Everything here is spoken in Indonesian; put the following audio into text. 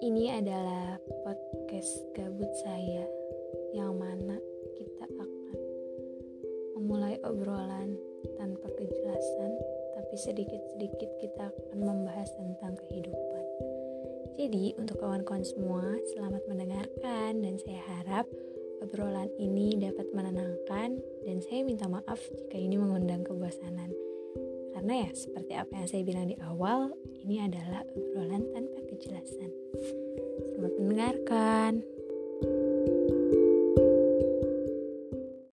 ini adalah podcast gabut saya yang mana kita akan memulai obrolan tanpa kejelasan tapi sedikit-sedikit kita akan membahas tentang kehidupan. Jadi untuk kawan-kawan semua selamat mendengarkan dan saya harap obrolan ini dapat menenangkan dan saya minta maaf jika ini mengundang kebosanan. Karena ya seperti apa yang saya bilang di awal, ini adalah obrolan tanpa mendengarkan.